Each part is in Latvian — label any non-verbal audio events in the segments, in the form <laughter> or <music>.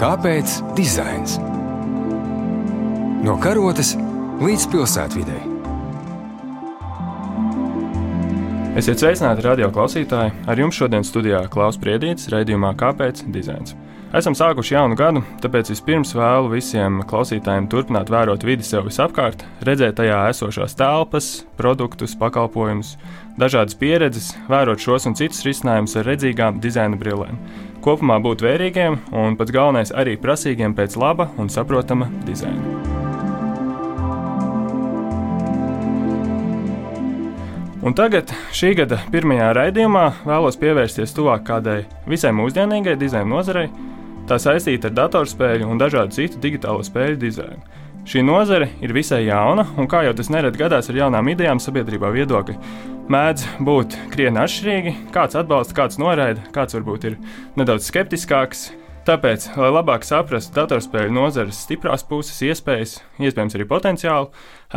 Kāpēc dizains? No karotes līdz pilsētvidai. Esiet sveicināti radio klausītāji! Ar jums šodien studijā Klaus Priedītis raidījumā Kāpēc dizains? Esam sākuši jaunu gadu, tāpēc vispirms vēlu visiem klausītājiem turpināt vērot vidi sev visapkārt, redzēt tajā esošās telpas, produktus, pakalpojumus, dažādas pieredzes, vērot šos un citus risinājumus ar redzīgām dizaina brillēm. Kopumā būt vērīgiem un pats galvenais arī prasīgiem pēc laba un saprotama dizaina. Un tagad, šī gada pirmajā raidījumā, vēlos pievērsties tuvāk kādai visai mūsdienīgai dizaina nozarei. Tā saistīta ar datorspēļu un dažādu citu digitālo spēļu dizainu. Šī nozare ir visai jauna, un kā jau tas nereti gadās ar jaunām idejām, sabiedrībā viedokļi mēdz būt krietni atšķirīgi. Kāds atbalsta, kāds noraida, kāds varbūt ir nedaudz skeptiskāks. Tāpēc, lai labāk saprastu datorspēļu nozares stiprās puses, iespējas, iespējams arī potenciālu,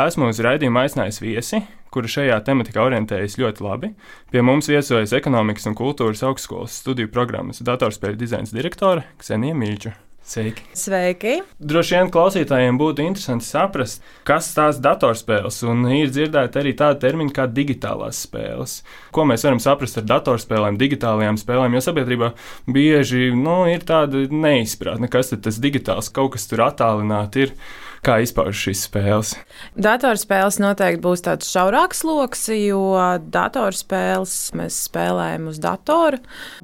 esmu uz raidījumu aicinājis viesi, kuri šajā tematikā orientējas ļoti labi. Pie mums viesojas ekonomikas un kultūras augstskolas studiju programmas datorspēļu dizaina direktore Ksenija Mīļča. Sveiki! Sveiki! Droši vien klausītājiem būtu interesanti saprast, kas tās datorspēles, un ir dzirdēta arī tāda termina kā digitālās spēles. Ko mēs varam saprast ar datorspēlēm, digitālajām spēlēm, jo sabiedrībā bieži nu, ir tāda neizpratne, kas tas digitāls kaut kas tur attālināti ir kā izpaužas šīs spēles? Datorspēles noteikti būs tāds šaurāks lokus, jo datorspēles mēs spēlējam uz datora,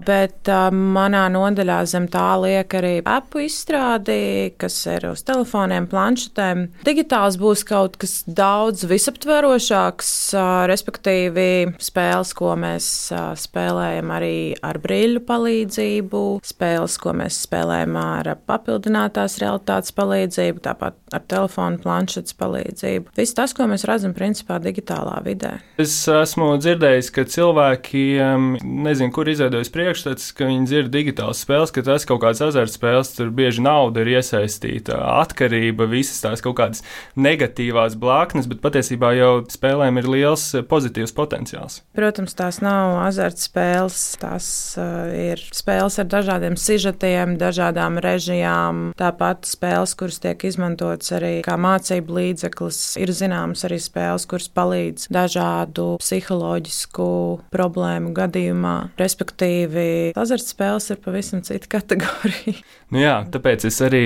bet uh, manā nodaļā zem tā liek arī apu izstrādi, kas ir uz telefoniem, planšetēm. Digitāls būs kaut kas daudz visaptverošāks, uh, respektīvi spēles, ko mēs uh, spēlējam arī ar brīļu palīdzību, spēles, ko mēs spēlējam ar papildinātās realitātes palīdzību, tāpat ar telefonu, planšetes palīdzību. Viss tas, ko mēs redzam, principā digitālā vidē. Es esmu dzirdējis, ka cilvēkiem, nezinu, kur izveidojas priekšstats, ka viņi dzird digitālas spēles, ka tas kaut kāds azartspēles, tur bieži nauda ir iesaistīta, atkarība, visas tās kaut kādas negatīvās blāknes, bet patiesībā jau spēlēm ir liels pozitīvs potenciāls. Protams, tās nav azartspēles, tās uh, ir spēles ar dažādiem sižetiem, dažādām režijām, tāpat spēles, kuras tiek izmantotas arī kā mācību līdzeklis. Ir zināmas arī spēles, kuras palīdz dažādu psiholoģisku problēmu gadījumā. Respektīvi, azartspēles ir pavisam cita <laughs> kategorija. Nu jā, tāpēc es arī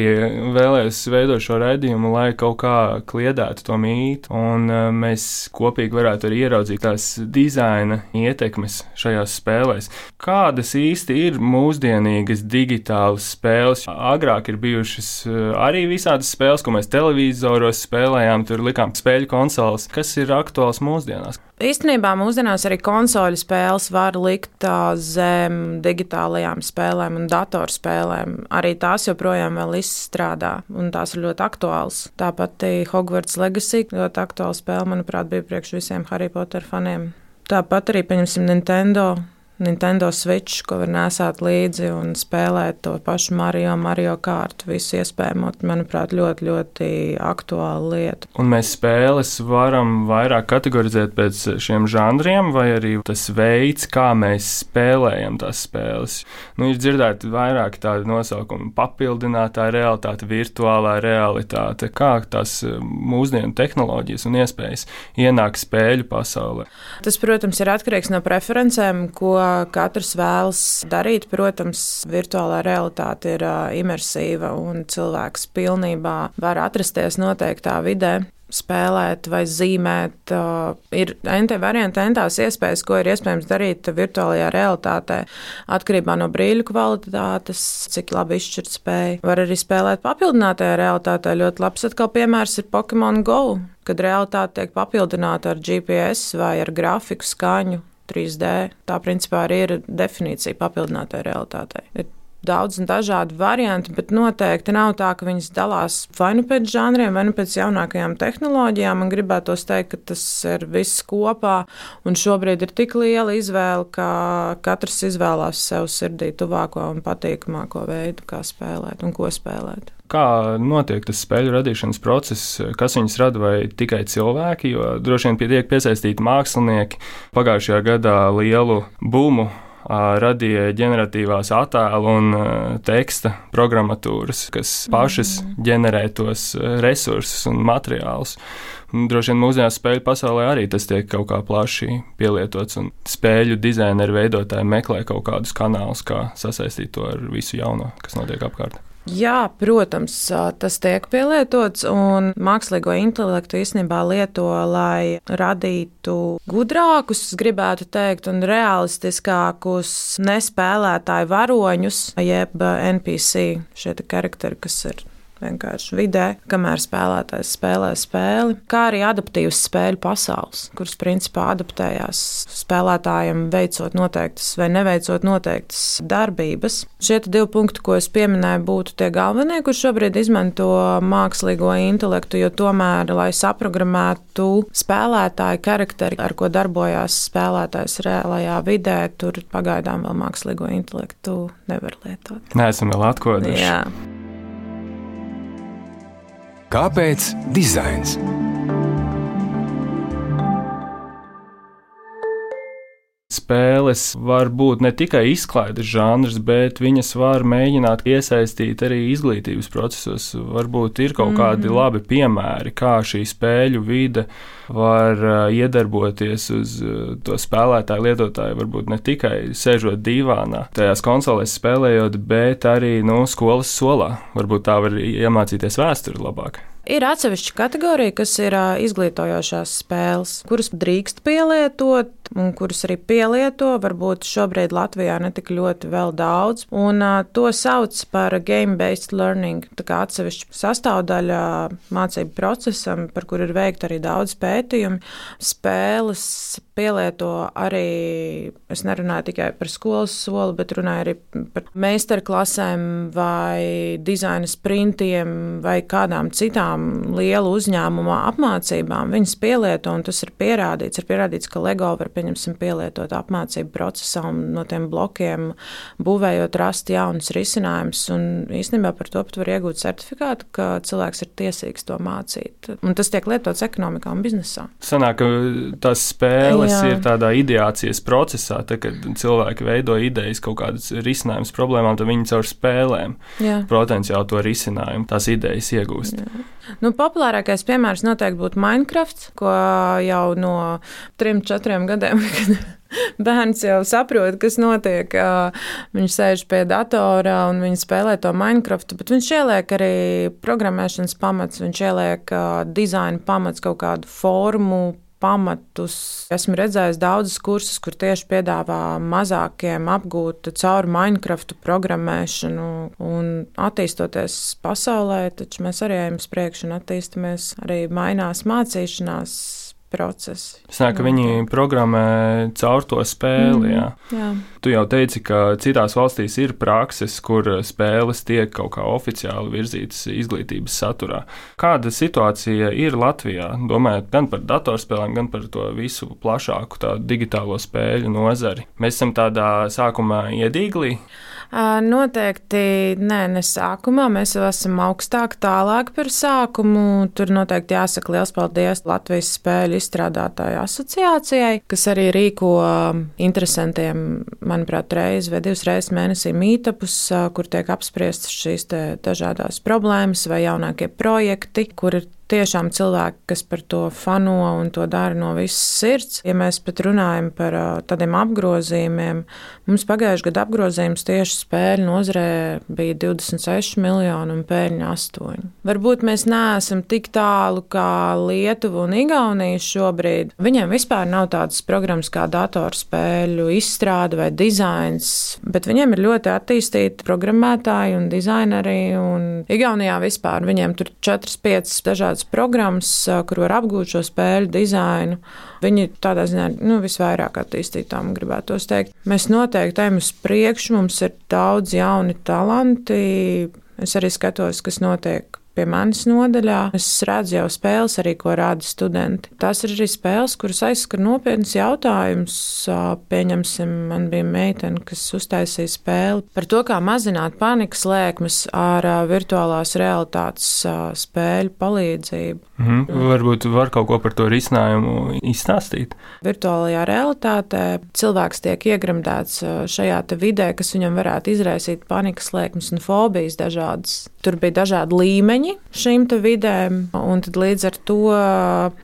vēlējos veidot šo raidījumu, lai kaut kā kliedētu to mītu, un uh, mēs kopīgi varētu arī ieraudzīt tās dizaina ietekmes šajās spēlēs. Kādas īsti ir mūsdienīgas digitālas spēles? Agrāk ir bijušas uh, arī visādas spēles, ko mēs televizoros spēlējām, tur likām spēļu konsoles, kas ir aktuāls mūsdienās. Īstenībā mūsdienās arī konsoļu spēles var likt zem digitālajām spēlēm un datorspēlēm. Arī tās joprojām vēl izstrādā, un tās ir ļoti aktuālas. Tāpat Hogwarts Legacy ļoti aktuāla spēle, manuprāt, bija priekš visiem Harry Potter faniem. Tāpat arī, pieņemsim, Nintendo Nintendo Switch, ko var nesāt līdzi un spēlēt to pašu Mario, Mario kārtu, visu iespējamo, manuprāt, ļoti, ļoti aktuāla lieta. Un mēs spēles varam vairāk kategorizēt pēc šiem žanriem, vai arī tas veids, kā mēs spēlējam tās spēles. Nu, ir dzirdēti vairāk tādu nosaukumu - papildinātā realitāte, virtuālā realitāte, kā tās mūsdienu tehnoloģijas un iespējas ienāk spēļu pasaulē. Tas, protams, ir atkarīgs no preferencēm, ko katrs vēlas darīt. Protams, virtuālā realitāte ir imersīva un cilvēks pilnībā var atrasties noteiktā vidē spēlēt vai zīmēt. Ir NT varianti, entās iespējas, ko ir iespējams darīt virtuālajā realitātē, atkarībā no brīļu kvalitātes, cik labi izšķirt spēju. Var arī spēlēt papildinātajā realitātē. Ļoti labs atkal piemērs ir Pokemon Go, kad realitāte tiek papildināta ar GPS vai ar grafiku skaņu 3D. Tā principā arī ir definīcija papildinātai realitātei. Ir daudz un dažādi varianti, bet noteikti nav tā, ka viņas dalās vai nu pēc žanriem, vai nu pēc jaunākajām tehnoloģijām. Man gribētos teikt, ka tas ir viss kopā, un šobrīd ir tik liela izvēle, ka katrs izvēlās sev sirdī tuvāko un patīkamāko veidu, kā spēlēt un ko spēlēt. Kā notiek tas spēļu radīšanas process, kas viņas rada vai tikai cilvēki, jo droši vien tiek piesaistīti mākslinieki. Pagājušajā gadā lielu būmu radīja ģeneratīvās attēlu un teksta programmatūras, kas pašas mm. ģenerē tos resursus un materiālus. Droši vien mūsdienās spēļu pasaulē arī tas tiek kaut kā plaši pielietots, un spēļu dizaineru veidotāji meklē kaut kādus kanālus, kā sasaistīt to ar visu jauno, kas notiek apkārt. Jā, protams, tas tiek pielietots, un mākslīgo intelektu īstenībā lieto, lai radītu gudrākus, gribētu teikt, un realistiskākus nespēlētāju varoņus, jeb NPC, šie karakteri, kas ir vienkārši vidē, kamēr spēlētājs spēlē spēli, kā arī adaptīvas spēļu pasaules, kuras principā adaptējās spēlētājiem, veicot noteiktas vai neveicot noteiktas darbības. Šie divi punkti, ko es pieminēju, būtu tie galvenie, kurš šobrīd izmanto mākslīgo intelektu, jo tomēr, lai saprogrammētu spēlētāju karakteri, ar ko darbojās spēlētājs reālajā vidē, tur pagaidām vēl mākslīgo intelektu nevar lietot. Nē, esam vēl atkoduši. Kāpēc dizains? Spēles var būt ne tikai izklaides žanrs, bet viņas var mēģināt iesaistīt arī izglītības procesos. Varbūt ir kaut kādi mm -hmm. labi piemēri, kā šī spēļu vide var uh, iedarboties uz uh, to spēlētāju, lietotāju, varbūt ne tikai sēžot divānā, tajās konsolēs spēlējot, bet arī nu, skolas solā. Varbūt tā var iemācīties vēsturi labāk. Ir atsevišķa kategorija, kas ir izglītojošās spēles, kuras drīkst pielietot, un kuras arī pielieto. Varbūt šobrīd Latvijā netik ļoti vēl daudz, un to sauc par game-based learning. Tā kā atsevišķa sastāvdaļa mācību procesam, par kur ir veikta arī daudz pētījumu. Spēles pielieto arī, es nerunāju tikai par skolas soli, bet runāju arī par meistarklasēm vai dizaina sprintiem vai kādām citām lielu uzņēmumu apmācībām. Viņas pielieto, un tas ir pierādīts. Ir pierādīts, ka LEGO var, pielietot apmācību procesā un no tiem blokiem būvējot, rast jaunus risinājumus. Un īstenībā par to pat var iegūt certifikātu, ka cilvēks ir tiesīgs to mācīt. Un tas tiek lietots ekonomikā un biznesā. Sanāk, tas spēle spēles Jā. ir tādā ideācijas procesā, tad, kad cilvēki veido idejas, kaut kādas risinājumas problēmām, tad viņi caur spēlēm Jā. potenciāli to risinājumu, tās idejas iegūst. Jā. Nu, populārākais piemērs noteikti būtu Minecraft, ko jau no trim, četriem gadiem. <laughs> Bērns jau saprot, kas notiek. Viņš sēž pie datora un viņš spēlē to Minecraft, bet viņš ieliek arī programmēšanas pamats, viņš ieliek dizaina pamats, kaut kādu formu, pamatus. Esmu redzējis daudzus kursus, kur tieši piedāvā mazākiem apgūt caur Minecraft programmēšanu. Un attīstoties pasaulē, taču mēs arī ejam uz priekšu un attīstamies, arī mainās mācīšanās procesi. Sanāk, ka viņi programmē caur to spēli. Mm, jā. jā. Tu jau teici, ka citās valstīs ir prakses, kur spēles tiek kaut kā oficiāli virzītas izglītības saturā. Kāda situācija ir Latvijā? Domājot gan par datorspēlēm, gan par to visu plašāku digitālo spēļu nozari. Mēs esam tādā sākumā iedīglī. Noteikti nē, ne sākumā. Mēs jau esam augstāk, tālāk par sākumu. Tur noteikti jāsaka liels paldies Latvijas spēļu izstrādātāju asociācijai, kas arī rīko interesantiem, manuprāt, reizi vai divas reizes mēnesī mītapus, kur tiek apspriestas šīs dažādas problēmas vai jaunākie projekti, kur ir tiešām cilvēki, kas par to fano un to dara no visas sirds. Ja mēs pat runājam par tādiem apgrozījumiem, mums pagājušajā gadā apgrozījums tieši spēļu nozarē bija 26 miljoni un pēļņa 8. Varbūt mēs neesam tik tālu kā Lietuva un Igaunija šobrīd. Viņiem vispār nav tādas programmas kā datorspēļu izstrāde vai dizains, bet viņiem ir ļoti attīstīti programmētāji un dizaineri. Un Igaunijā vispār viņiem tur 4-5 dažādas dažādas programmas, kur var apgūt šo spēļu dizainu. Viņi tādā ziņā nu, visvairāk attīstītām gribētu teikt. Mēs noteikti ejam uz priekšu, mums ir daudz jauni talanti. Es arī skatos, kas notiek pie manis nodaļā. Es redzu jau spēles, arī ko rāda studenti. Tās ir arī spēles, kuras aizskar nopietnas jautājumus. Pieņemsim, man bija meitene, kas uztaisīja spēli par to, kā mazināt panikas lēkmes ar virtuālās realitātes spēļu palīdzību. Mhm. Varbūt var kaut ko par to risinājumu izstāstīt. Virtuālajā realitātē cilvēks tiek iegremdēts šajā vidē, kas viņam varētu izraisīt panikas lēkmes un fobijas dažādas. Tur bija dažādi līmeņi šīm vidēm, līdz ar to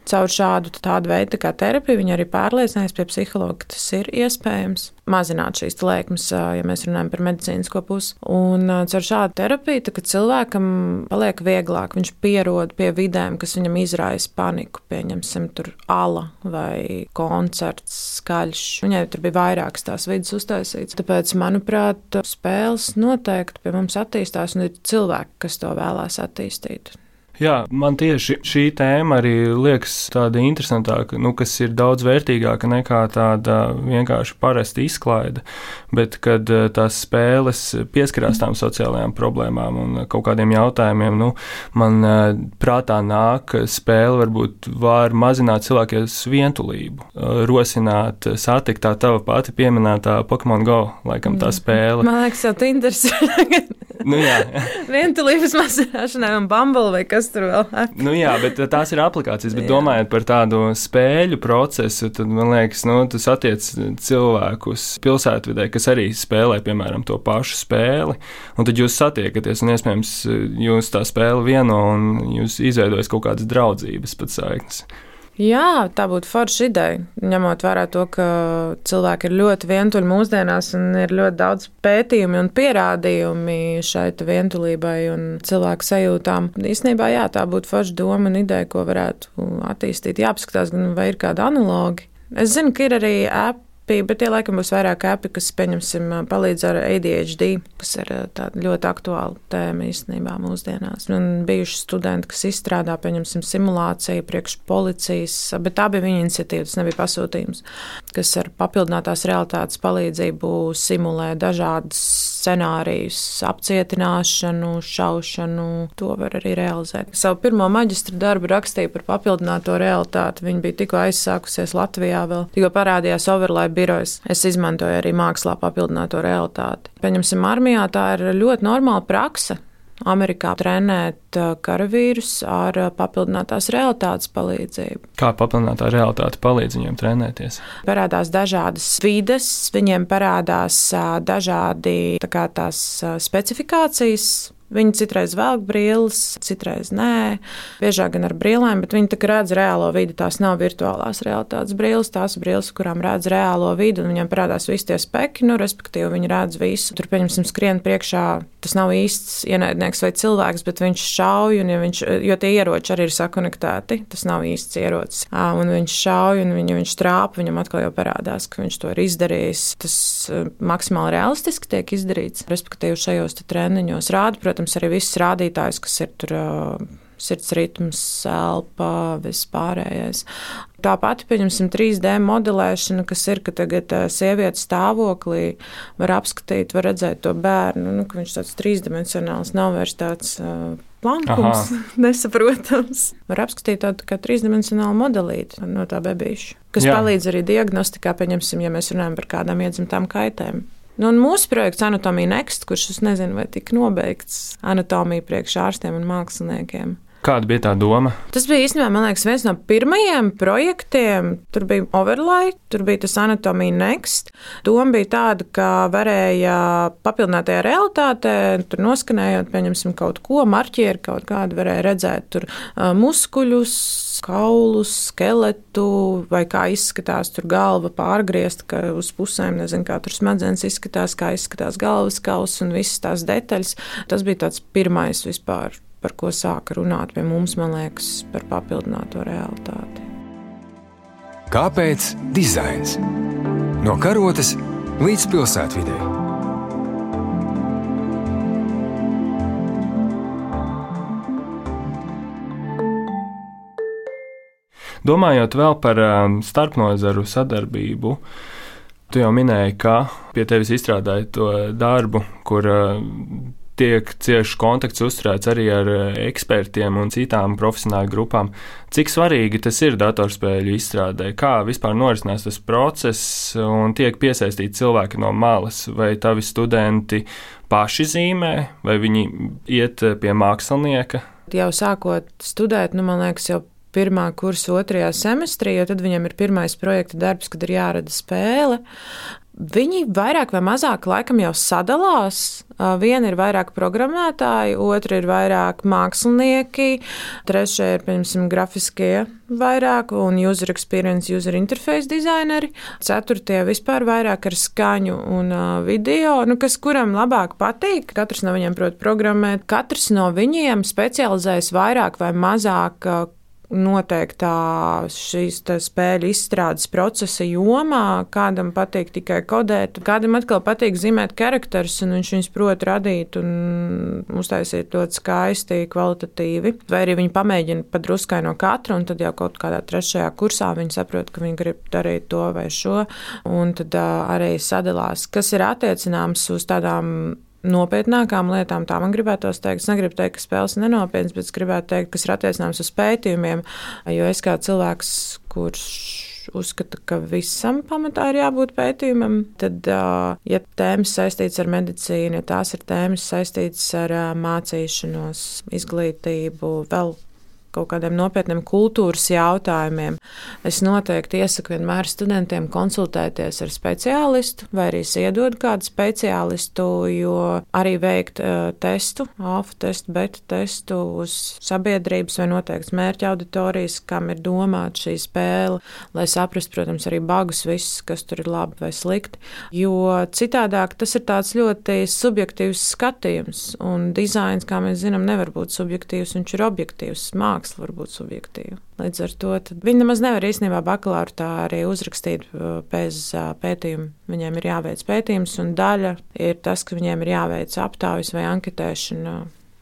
caur šādu veidu terapiju viņi arī pārliecinājās pie psihologa, ka tas ir iespējams mazināt šīs lēkmes, ja mēs runājam par medicīnisko pusi. Un caur šādu terapiju, tad cilvēkam paliek vieglāk, viņš pierod pie vidēm, kas viņam izraisa paniku. Pieņemsim, tur ala vai koncerts, skaļš. Viņai tur bija vairākas tās vidas uztaisītas. Tāpēc, manuprāt, spēles noteikti pie mums attīstās un ir cilvēki kas to vēlās attīstīt. Jā, man tieši šī tēma arī liekas tāda interesantāka, nu, kas ir daudz vērtīgāka nekā tāda vienkārši parasta izklaide. Bet, kad eh, tās spēles pieskarās tām sociālajām problēmām un kaut kādiem jautājumiem, nu, man eh, prātā nāk, ka spēle varbūt var mazināt cilvēkiem vientulību, eh, rosināt, satikt tā tava pati pieminētā Pokemon Go, laikam tā spēle. Man liekas, tas ir interesanti. nu, jā. Vientulības mazināšanai un bambuli vai kas tur vēl. nu, jā, bet tās ir aplikācijas. Bet jā. domājot par tādu spēļu procesu, tad man liekas, nu, tas attiec cilvēkus pilsētvidē, kas arī spēlē, piemēram, to pašu spēli. Un tad jūs satiekaties, un iespējams, jūs tā spēle vieno, un jūs izveidojat kaut kādas draudzības pat saiknes. Jā, tā būtu forša ideja. Ņemot vērā to, ka cilvēki ir ļoti vientuļi mūsdienās un ir ļoti daudz pētījumu un pierādījumi šai vientulībai un cilvēku sajūtām. Īsnībā, jā, tā būtu forša doma un ideja, ko varētu attīstīt. Jāpaskatās, vai ir kāda analoga. Es zinu, ka ir arī äpi terapija, bet tie laikam būs vairāk api, kas, pieņemsim, palīdz ar ADHD, kas ir tāda ļoti aktuāla tēma īstenībā mūsdienās. Un bijuši studenti, kas izstrādā, pieņemsim, simulāciju priekš policijas, bet tā bija viņa iniciatīva, tas nebija pasūtījums, kas ar papildinātās realitātes palīdzību simulē dažādas scenārijus, apcietināšanu, šaušanu. To var arī realizēt. Savu pirmo maģistra darbu rakstīju par papildināto realitāti. Viņa bija tikko aizsākusies Latvijā, vēl tikko parādījās Overlay birojas. Es izmantoju arī mākslā papildināto realitāti. Pieņemsim, armijā tā ir ļoti normāla praksa. Amerikā trenēt uh, karavīrus ar uh, papildinātās realitātes palīdzību. Kā papildinātā realitāte palīdz viņiem trenēties? Parādās dažādas vides, viņiem parādās uh, dažādi tā kā, tās specifikācijas Viņi citreiz velk brilles, citreiz nē, biežāk gan ar brīlēm, bet viņi redz reālo vidi. Tās nav virtuālās realitātes brilles, tās ir brilles, kurām redz reālo vidi, un viņiem parādās visi tie spēki, nu, respektīvi, viņi redz visu. Tur, pieņemsim, skrien priekšā, tas nav īsts ienaidnieks vai cilvēks, bet viņš šauj, un ja viņš, jo tie ieroči arī ir sakonektēti, tas nav īsts ierocis. Un viņš šauj, un viņa, viņš trāpa, viņam atkal jau parādās, ka viņš to ir izdarījis. Tas maksimāli realistiski tiek izdarīts, respektīvi, šajos treniņos rāda, protams, protams, arī visus rādītājus, kas ir tur. Sirds ritms, elpa, vispārējais. Tāpat, pieņemsim, 3D modelēšana, kas ir, ka tagad sievietes stāvoklī var apskatīt, var redzēt to bērnu, nu, ka viņš tāds trīsdimensionāls, nav vairs tāds plankums, Aha. <laughs> nesaprotams. Var apskatīt tādu kā trīsdimensionālu modelīti no tā bebīša, kas Jā. palīdz arī diagnostikā, pieņemsim, ja mēs runājam par kādām iedzimtām kaitēm. Nu, mūsu projekts Anatomija Next, kurš es nezinu, vai tika nobeigts anatomija priekš ārstiem un māksliniekiem. Kāda bija tā doma? Tas bija īstenībā liekas, viens no pirmajiem projektiem. Tur bija overlay, tur bija tas anatomija next. Doma bija tāda, ka varēja papildinātajā realitātē, tur noskanējot, pieņemsim, kaut ko, marķieri kaut kādu, varēja redzēt tur muskuļus, kaulus, skeletu, vai kā izskatās tur galva pārgriezta, ka uz pusēm nezinu, kā tur smadzenes izskatās, kā izskatās galvas kauls un visas tās detaļas. Tas bija tāds pirmais vispār par ko sāka runāt pie mums, man liekas, par papildināto realitāti. Kāpēc dizains? No karotes līdz pilsētvidē. Domājot vēl par um, starpnozaru sadarbību, tu jau minēji, ka pie tevis izstrādāja to darbu, kur uh, tiek cieši kontakts uzturēts arī ar ekspertiem un citām profesionāļu grupām. Cik svarīgi tas ir datorspēļu izstrādē? Kā vispār norisinās tas process un tiek piesaistīti cilvēki no malas? Vai tavi studenti paši zīmē, vai viņi iet pie mākslinieka? Jau sākot studēt, nu, man liekas, jau pirmā kursa otrajā semestrī, jo tad viņam ir pirmais projekta darbs, kad ir jārada spēle. Viņi vairāk vai mazāk laikam jau sadalās. Viena ir vairāk programmētāji, otra ir vairāk mākslinieki, trešā ir, piemēram, grafiskie vairāk un user experience, user interface designeri, ceturtie vispār vairāk ar skaņu un video, nu, kas kuram labāk patīk. Katrs no viņiem prot programmēt, katrs no viņiem specializējas vairāk vai mazāk noteiktā šīs spēļu izstrādes procesa jomā. Kādam patīk tikai kodēt, kādam atkal patīk zīmēt charakterus, un viņš viņus prot radīt un uztaisīt ļoti skaisti, kvalitatīvi. Vai arī viņi pamēģina padruskai no katra, un tad jau kaut kādā trešajā kursā viņi saprot, ka viņi grib darīt to vai šo, un tad arī sadalās, kas ir attiecināms uz tādām nopietnākām lietām, tā man gribētos teikt. Es negribu teikt, ka spēles ir nenopietnas, bet es gribētu teikt, kas ir attiecināms uz pētījumiem. Jo es kā cilvēks, kurš uzskata, ka visam pamatā ir jābūt pētījumam, tad, ja tēmas saistītas ar medicīnu, ja tās ir tēmas saistītas ar mācīšanos, izglītību, vēl kaut kādiem nopietniem kultūras jautājumiem, es noteikti iesaku vienmēr studentiem konsultēties ar speciālistu vai arī iedod kādu speciālistu, jo arī veikt uh, testu, alfa testu, beta testu uz sabiedrības vai noteikts mērķa auditorijas, kam ir domāta šī spēle, lai saprastu, protams, arī bagus visus, kas tur ir labi vai slikti. Jo citādāk tas ir tāds ļoti subjektīvs skatījums, un dizains, kā mēs zinām, nevar būt subjektīvs, viņš ir objektīvs. Māk māksla var būt subjektīva. Līdz ar to viņi nemaz nevar īstenībā bakalaura tā arī uzrakstīt uh, bez uh, pētījuma. Viņiem ir jāveic pētījums, un daļa ir tas, ka viņiem ir jāveic aptaujas vai anketēšana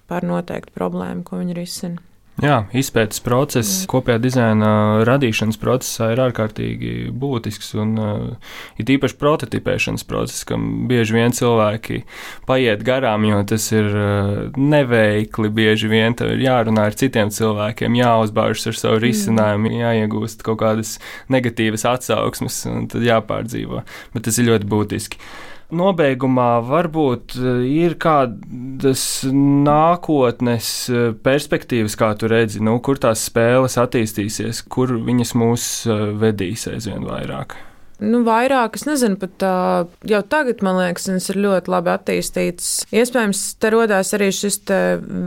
par noteiktu problēmu, ko viņi risina. Jā, izpētes process, mm. kopējā dizaina radīšanas procesā ir ārkārtīgi būtisks. Un uh, ir īpaši prototipēšanas process, kam bieži vien cilvēki paiet garām, jo tas ir uh, neveikli. Bieži vien tev ir jārunā ar citiem cilvēkiem, jāuzbāžas ar savu mm. risinājumu, jāiegūst kaut kādas negatīvas atsauksmes un tad jāpārdzīvo. Bet tas ir ļoti būtiski. Nobeigumā varbūt eh, ir kādas nākotnes eh, perspektīvas, kā tu redzi, nu, kur tās spēles attīstīsies, kur viņas mūs eh, vedīs aizvien vairāk. Nu, vairāk, es nezinu, pat uh, jau tagad, man liekas, tas ir ļoti labi attīstīts. Iespējams, te rodās arī šis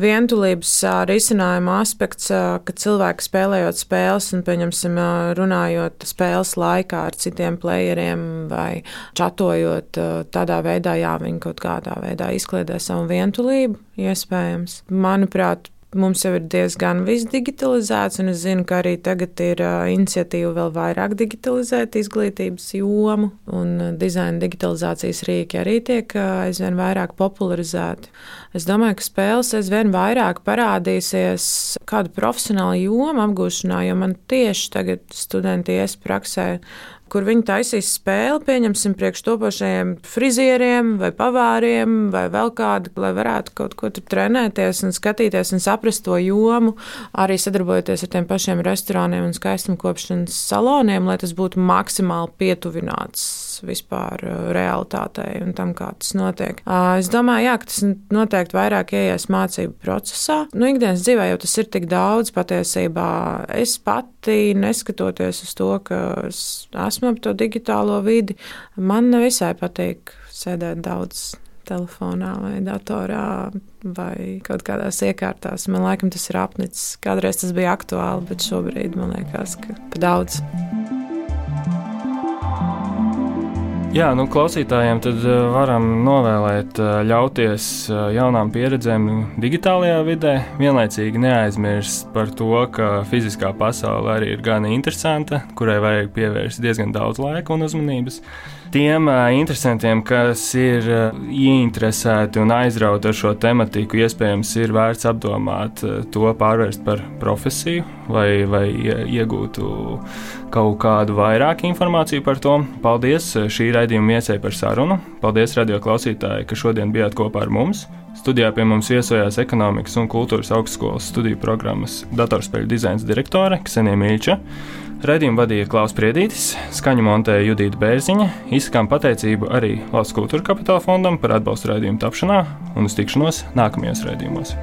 vientulības uh, risinājuma aspekts, uh, ka cilvēki spēlējot spēles un, pieņemsim, uh, runājot spēles laikā ar citiem playeriem vai čatojot uh, tādā veidā, jā, viņi kaut kādā veidā izkliedē savu vientulību, iespējams. Manuprāt, Mums jau ir diezgan viss digitalizēts, un es zinu, ka arī tagad ir iniciatīva vēl vairāk digitalizēt izglītības jomu, un dizaina digitalizācijas rīki arī tiek aizvien vairāk popularizēti. Es domāju, ka spēles aizvien vairāk parādīsies kādu profesionālu jomu apgūšanā, jo man tieši tagad studenti ies praksē kur viņi taisīs spēli, pieņemsim, priekš topošajiem frizieriem vai pavāriem vai vēl kādu, lai varētu kaut ko tur trenēties un skatīties un saprast to jomu, arī sadarbojoties ar tiem pašiem restorāniem un skaistumkopšanas saloniem, lai tas būtu maksimāli pietuvināts vispār uh, realitātei un tam, kā tas notiek. Uh, es domāju, jā, ka tas noteikti vairāk ieies mācību procesā. Nu, ikdienas dzīvē jau tas ir tik daudz patiesībā. Es pati, neskatoties uz to, ka es esmu ap to digitālo vidi, man nevisai patīk sēdēt daudz telefonā vai datorā vai kaut kādās iekārtās. Man liekas, tas ir apnicis. Kādreiz tas bija aktuāli, bet šobrīd man liekas, ka pa daudz. Jā, nu, klausītājiem tad eh, varam novēlēt, eh, ļauties eh, jaunām pieredzēm digitālajā vidē, vienlaicīgi neaizmirst par to, ka fiziskā pasaule arī ir gan interesanta, kurai vajag pievērst diezgan daudz laika un uzmanības tiem interesantiem, kas ir ieinteresēti un aizrauti ar šo tematiku, iespējams, ir vērts apdomāt to pārvērst par profesiju vai, vai iegūtu kaut kādu vairāk informāciju par to. Paldies šī raidījuma viesai par sarunu. Paldies, radio klausītāji, ka šodien bijāt kopā ar mums. Studijā pie mums viesojās ekonomikas un kultūras augstskolas studiju programmas datorspēļu dizaina direktore Ksenija Mīļča. Radījumu vadīja Klaus Priedītis, skaņu montēja Judita Bērziņa, izsakām pateicību arī Valsts kultūra kapitāla fondam par atbalstu raidījumu tapšanā un uz tikšanos nākamajos raidījumos.